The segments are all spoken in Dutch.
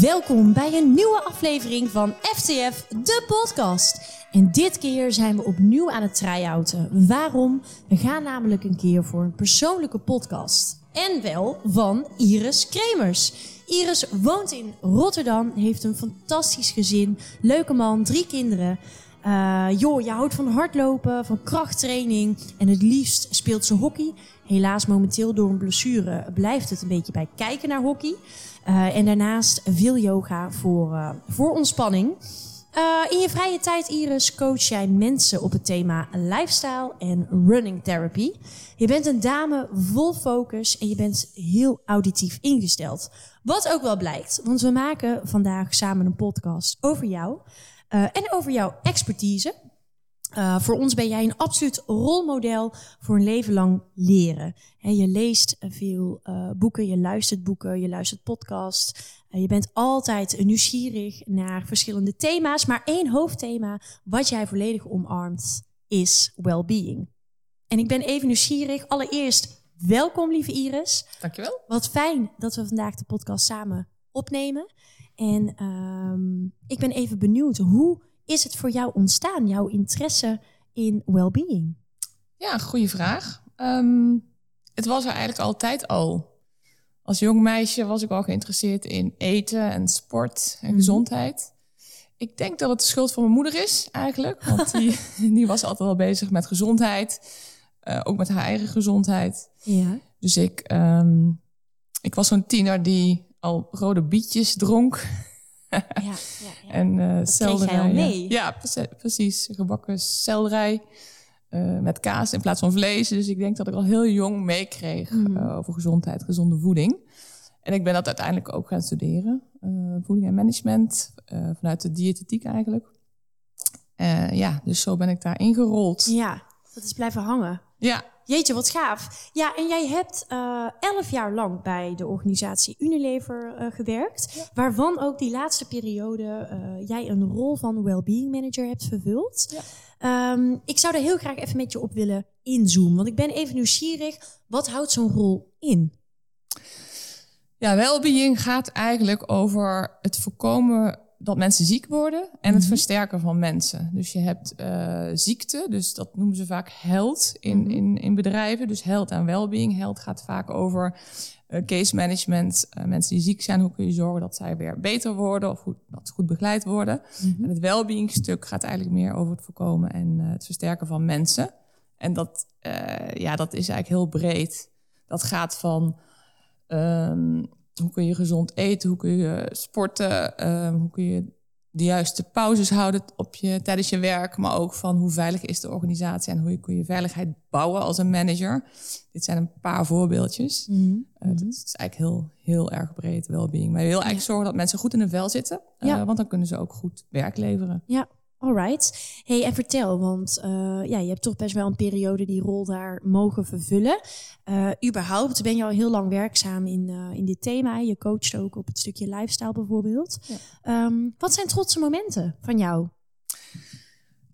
Welkom bij een nieuwe aflevering van FTF, de podcast. En dit keer zijn we opnieuw aan het try-outen. Waarom? We gaan namelijk een keer voor een persoonlijke podcast. En wel van Iris Kremers. Iris woont in Rotterdam, heeft een fantastisch gezin, leuke man, drie kinderen. Uh, joh, je houdt van hardlopen, van krachttraining en het liefst speelt ze hockey. Helaas momenteel door een blessure blijft het een beetje bij kijken naar hockey. Uh, en daarnaast veel yoga voor, uh, voor ontspanning. in je vrije tijd, Iris, coach jij mensen op het thema lifestyle en running therapy. Je bent een dame vol focus en je bent heel auditief ingesteld. Wat ook wel blijkt, want we maken vandaag samen een podcast over jou. Uh, en over jouw expertise. Uh, voor ons ben jij een absoluut rolmodel voor een leven lang leren. He, je leest veel uh, boeken, je luistert boeken, je luistert podcasts. je bent altijd nieuwsgierig naar verschillende thema's. Maar één hoofdthema wat jij volledig omarmt is well-being. En ik ben even nieuwsgierig. Allereerst, welkom lieve Iris. Dankjewel. Wat fijn dat we vandaag de podcast samen opnemen. En um, ik ben even benieuwd, hoe is het voor jou ontstaan, jouw interesse in well-being? Ja, goede vraag. Um, het was er eigenlijk altijd al. Als jong meisje was ik al geïnteresseerd in eten en sport en mm gezondheid. Ik denk dat het de schuld van mijn moeder is eigenlijk. Want die, die was altijd wel bezig met gezondheid. Uh, ook met haar eigen gezondheid. Ja. Dus ik, um, ik was zo'n tiener die al rode bietjes dronk. ja, ja, ja. En uh, selderij. al mee. Ja, precies. Gebakken selderij uh, met kaas in plaats van vlees. Dus ik denk dat ik al heel jong meekreeg mm. uh, over gezondheid, gezonde voeding. En ik ben dat uiteindelijk ook gaan studeren. voeding en management, vanuit de diëtetiek eigenlijk. ja, dus zo ben ik daar ingerold. Ja, dat is blijven hangen. Ja, Jeetje, wat gaaf. Ja, en jij hebt uh, elf jaar lang bij de organisatie Unilever uh, gewerkt. Ja. Waarvan ook die laatste periode uh, jij een rol van well-being manager hebt vervuld. Ja. Um, ik zou daar heel graag even met je op willen inzoomen. Want ik ben even nieuwsgierig. Wat houdt zo'n rol in? Ja, well-being gaat eigenlijk over het voorkomen dat mensen ziek worden en het mm -hmm. versterken van mensen. Dus je hebt uh, ziekte, dus dat noemen ze vaak health in, mm -hmm. in, in bedrijven. Dus health en well-being. Health gaat vaak over uh, case management. Uh, mensen die ziek zijn, hoe kun je zorgen dat zij weer beter worden of goed, dat ze goed begeleid worden. Mm -hmm. En het well-being stuk gaat eigenlijk meer over het voorkomen en het versterken van mensen. En dat, ja, dat is eigenlijk heel breed. Dat gaat van um, hoe kun je gezond eten? Hoe kun je sporten? Uh, hoe kun je de juiste pauzes houden op je, tijdens je werk? Maar ook van hoe veilig is de organisatie en hoe kun je veiligheid bouwen als een manager? Dit zijn een paar voorbeeldjes. Mm -hmm. uh, dat is eigenlijk heel, heel erg breed welbeing. Maar je wil eigenlijk ja. zorgen dat mensen goed in hun vel zitten. Ja. Want dan kunnen ze ook goed werk leveren. Ja, Alright. Hey, en vertel, want uh, ja, je hebt toch best wel een periode die rol daar mogen vervullen. Uh, überhaupt ben je al heel lang werkzaam in, uh, in dit thema. Je coacht ook op het stukje lifestyle bijvoorbeeld. Ja. Um, wat zijn trotse momenten van jou?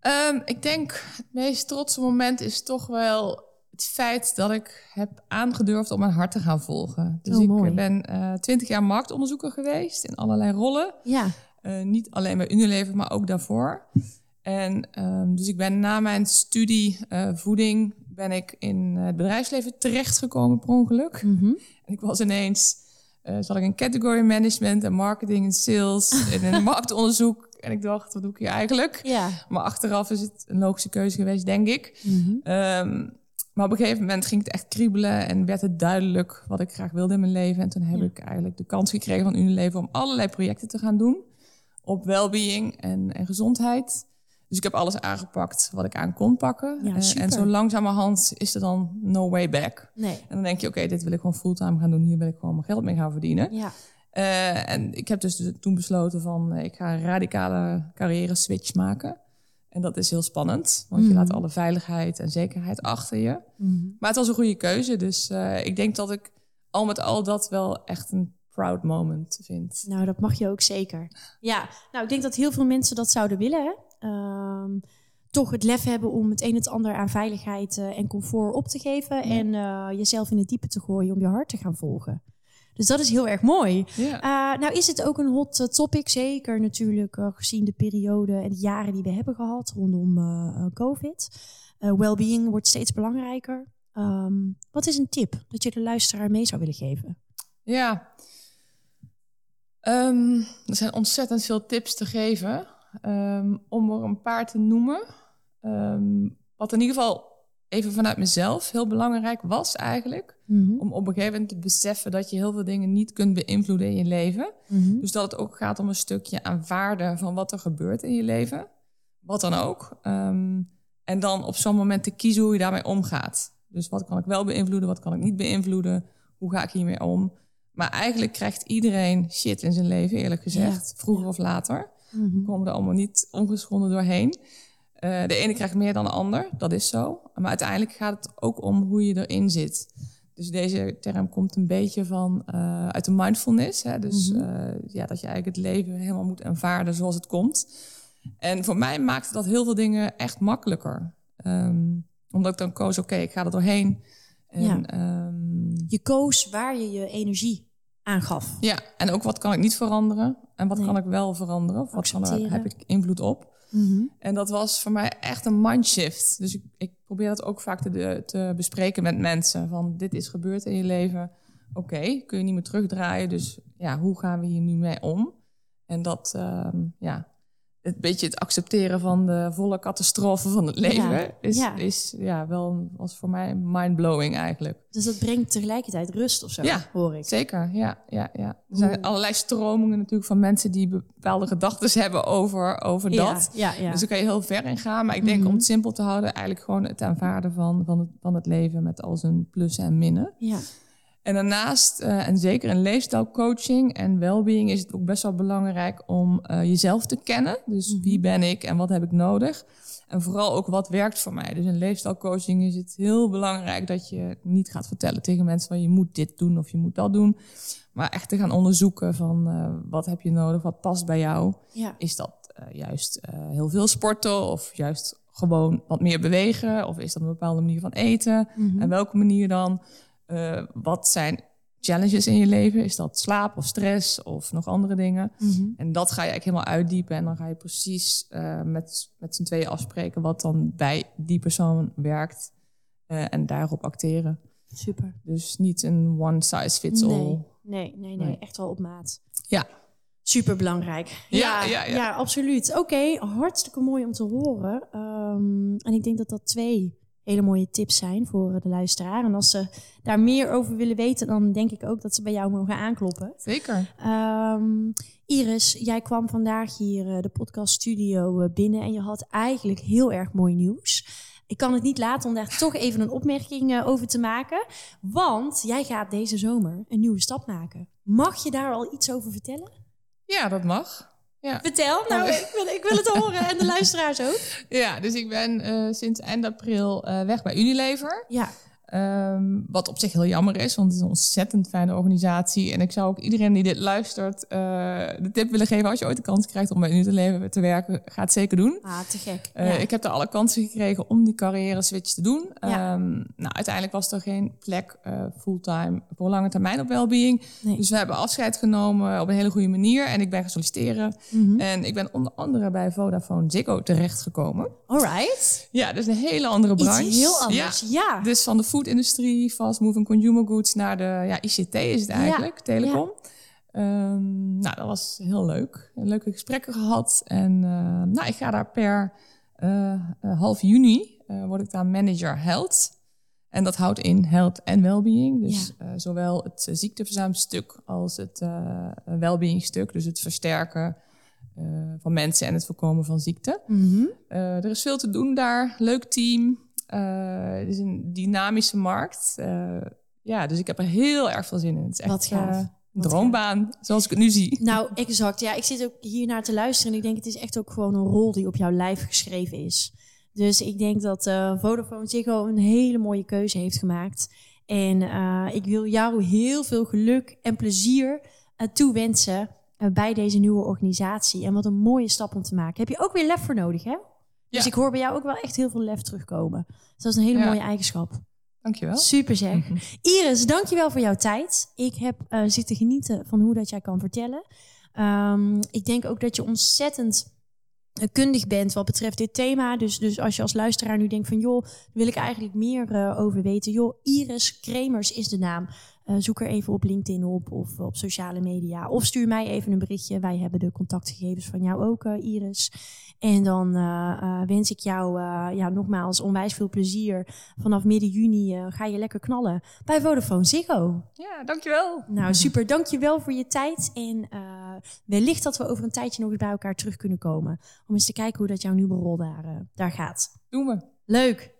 Um, ik denk het meest trotse moment is toch wel het feit dat ik heb aangedurfd om mijn hart te gaan volgen. Dus oh, ik mooi. ben twintig jaar marktonderzoeker geweest in allerlei rollen. Ja. Uh, niet alleen bij Unilever, maar ook daarvoor. En um, dus ik ben na mijn studie uh, voeding ben ik in het bedrijfsleven terechtgekomen per ongeluk. Mm -hmm. En ik was ineens, uh, zat ik in category management en marketing en sales en in marktonderzoek. En ik dacht, wat doe ik hier eigenlijk? Ja. Maar achteraf is het een logische keuze geweest, denk ik. Mm -hmm. um, maar op een gegeven moment ging het echt kriebelen en werd het duidelijk wat ik graag wilde in mijn leven. En toen heb Ja. ik eigenlijk de kans gekregen van Unilever om allerlei projecten te gaan doen op well-being en, en gezondheid. Dus ik heb alles aangepakt wat ik aan kon pakken. Ja, Eh, en zo langzamerhand is er dan no way back. Nee. En dan denk je, oké, dit wil ik gewoon fulltime gaan doen. Hier wil ik gewoon mijn geld mee gaan verdienen. Ja. Eh, en ik heb dus toen besloten van, eh, ik ga een radicale carrière switch maken. En dat is heel spannend, want je Mhm. laat alle veiligheid en zekerheid achter je. Mhm. Maar het was een goede keuze, dus ik denk dat ik al met al dat wel echt een proud moment vind. Nou, dat mag je ook zeker. Ja, nou, ik denk dat heel veel mensen dat zouden willen. Hè? Ehm, toch het lef hebben om het een en het ander aan veiligheid eh, en comfort op te geven. En eh, jezelf in het diepe te gooien om je hart te gaan volgen. Dus dat is heel erg mooi. Ja. Uh, nou is het ook een hot eh, topic, zeker natuurlijk gezien de periode en de jaren die we hebben gehad rondom COVID. Wellbeing wordt steeds belangrijker. Um, wat is een tip dat je de luisteraar mee zou willen geven? Ja, um, er zijn ontzettend veel tips te geven. Um, om er een paar te noemen. wat in ieder geval even vanuit mezelf heel belangrijk was eigenlijk. Mhm. Om op een gegeven moment te beseffen dat je heel veel dingen niet kunt beïnvloeden in je leven. Mhm. Dus dat het ook gaat om een stukje aanvaarden van wat er gebeurt in je leven. Wat dan ook. Ehm, en dan op zo'n moment te kiezen hoe je daarmee omgaat. Dus wat kan ik wel beïnvloeden, wat kan ik niet beïnvloeden? Hoe ga ik hiermee om? Maar eigenlijk krijgt iedereen shit in zijn leven, eerlijk gezegd. Vroeger of later. Mhm. We komen er allemaal niet ongeschonden doorheen. Uh, de ene krijgt meer dan de ander, dat is zo. Maar uiteindelijk gaat het ook om hoe je erin zit. Dus deze term komt een beetje van uh, uit de mindfulness. Hè? Dus Mhm. uh, ja, dat je eigenlijk het leven helemaal moet aanvaarden zoals het komt. En voor mij maakte dat heel veel dingen echt makkelijker. Um, omdat ik dan koos, oké, okay, ik ga er doorheen. En, Ja. um, Je koos waar je je energie aan gaf. ja, en ook wat kan ik niet veranderen en wat Nee. kan ik wel veranderen? Of wat kan er, heb ik invloed op? Mhm. En dat was voor mij echt een mindshift. Dus ik, ik probeer dat ook vaak te, te bespreken met mensen. Van dit is gebeurd in je leven. Oké, kun je niet meer terugdraaien. Dus ja, hoe gaan we hier nu mee om? En dat, ehm, ja, het beetje het accepteren van de volle catastrofe van het leven Ja, is, ja. is ja, wel was voor mij mindblowing eigenlijk. Dus dat brengt tegelijkertijd rust of zo, Ja, hoor ik. Zeker, ja, ja, ja. Er zijn Oeh. allerlei stromingen natuurlijk van mensen die bepaalde gedachten hebben over, over dat. ja, ja. Dus daar kan je heel ver in gaan. Maar ik denk Mhm. om het simpel te houden, eigenlijk gewoon het aanvaarden van, van, het, van het leven met al zijn plussen en minnen. ja. En daarnaast, eh, en zeker in leefstijlcoaching en wellbeing, is het ook best wel belangrijk om eh, jezelf te kennen. Dus Mhm. wie ben ik en wat heb ik nodig? En vooral ook wat werkt voor mij. Dus in leefstijlcoaching is het heel belangrijk dat je niet gaat vertellen tegen mensen van je moet dit doen of je moet dat doen. Maar echt te gaan onderzoeken van eh, wat heb je nodig, wat past bij jou. ja. Is dat juist heel veel sporten of juist gewoon wat meer bewegen? Of is dat een bepaalde manier van eten? Mhm. En welke manier dan? Eh, wat zijn challenges in je leven? Is dat slaap of stress of nog andere dingen? Mhm. En dat ga je eigenlijk helemaal uitdiepen. En dan ga je precies eh, met, met z'n tweeën afspreken wat dan bij die persoon werkt. eh, en daarop acteren. Super. Dus niet een one size fits all. Nee, nee, nee, nee, Nee. echt wel op maat. Ja. Super belangrijk. Ja, ja, ja. absoluut. Oké, hartstikke mooi om te horen. Ehm, en ik denk dat dat twee hele mooie tips zijn voor de luisteraar. En als ze daar meer over willen weten, dan denk ik ook dat ze bij jou mogen aankloppen. Zeker. Ehm, Iris, jij kwam vandaag hier eh, de podcaststudio eh, binnen en je had eigenlijk heel erg mooi nieuws. Ik kan het niet laten om daar toch even een opmerking eh, over te maken. Want jij gaat deze zomer een nieuwe stap maken. Mag je daar al iets over vertellen? Ja, dat mag. Ja. Vertel, nou, ik wil, ik wil het horen en de luisteraars ook. Ja, dus ik ben eh, sinds eind april eh, weg bij Unilever. Ja, Ehm, wat op zich heel jammer is, want het is een ontzettend fijne organisatie. En ik zou ook iedereen die dit luistert eh, de tip willen geven... als je ooit de kans krijgt om bij Unilever te werken, ga het zeker doen. ah, te gek. Eh, ja. Ik heb er alle kansen gekregen om die carrière switch te doen. Ja. Ehm, nou, uiteindelijk was er geen plek eh, fulltime voor lange termijn op wellbeing. Nee. Dus we hebben afscheid genomen op een hele goede manier. En ik ben gaan solliciteren. Mhm. En ik ben onder andere bij Vodafone Ziggo terechtgekomen. All right. Ja, dus een hele andere branche. Iets heel anders. Ja. Dus van de food-industrie, fast moving consumer goods naar de ja, ICT is het eigenlijk, telecom. Ehm, nou, dat was heel leuk. Leuke gesprekken gehad. En eh, nou, ik ga daar per eh, eh, half juni, eh, word ik daar manager health. En dat houdt in health en well-being. Dus zowel het uh, ziekteverzuimstuk als het uh, well-being stuk. Dus het versterken uh, van mensen en het voorkomen van ziekte. Mhm. Uh, er is veel te doen daar. Leuk team. Uh, het is een dynamische markt. Uh, ja, dus ik heb er heel erg veel zin in. Het is echt Wat gaaf. Wat droombaan, zoals ik het nu zie. Nou, exact. Ja, ik zit ook hier naar te luisteren en ik denk het is echt ook gewoon een rol die op jouw lijf geschreven is. Dus ik denk dat uh, Vodafone Ziggo een hele mooie keuze heeft gemaakt. En uh, ik wil jou heel veel geluk en plezier uh, toewensen bij deze nieuwe organisatie. En wat een mooie stap om te maken. Heb je ook weer lef voor nodig, hè? Dus Ja. ik hoor bij jou ook wel echt heel veel lef terugkomen. Dus dat is een hele Ja. mooie eigenschap. Dankjewel. Super zeg. Iris, dankjewel voor jouw tijd. Ik heb uh, zitten genieten van hoe dat jij kan vertellen. Um, ik denk ook dat je ontzettend kundig bent wat betreft dit thema. Dus, dus als je als luisteraar nu denkt van joh, wil ik eigenlijk meer uh, over weten. Joh, Iris Kremers is de naam. Uh, zoek er even op LinkedIn op of op sociale media. Of stuur mij even een berichtje. Wij hebben de contactgegevens van jou ook, uh, Iris. En dan uh, wens ik jou ja, nogmaals onwijs veel plezier. Vanaf midden juni ga je lekker knallen bij Vodafone Ziggo. Ja, dankjewel. Nou, super. Dankjewel voor je tijd. En wellicht dat we over een tijdje nog eens bij elkaar terug kunnen komen. Om eens te kijken hoe dat jouw nieuwe rol daar, daar gaat. Doen we. Leuk.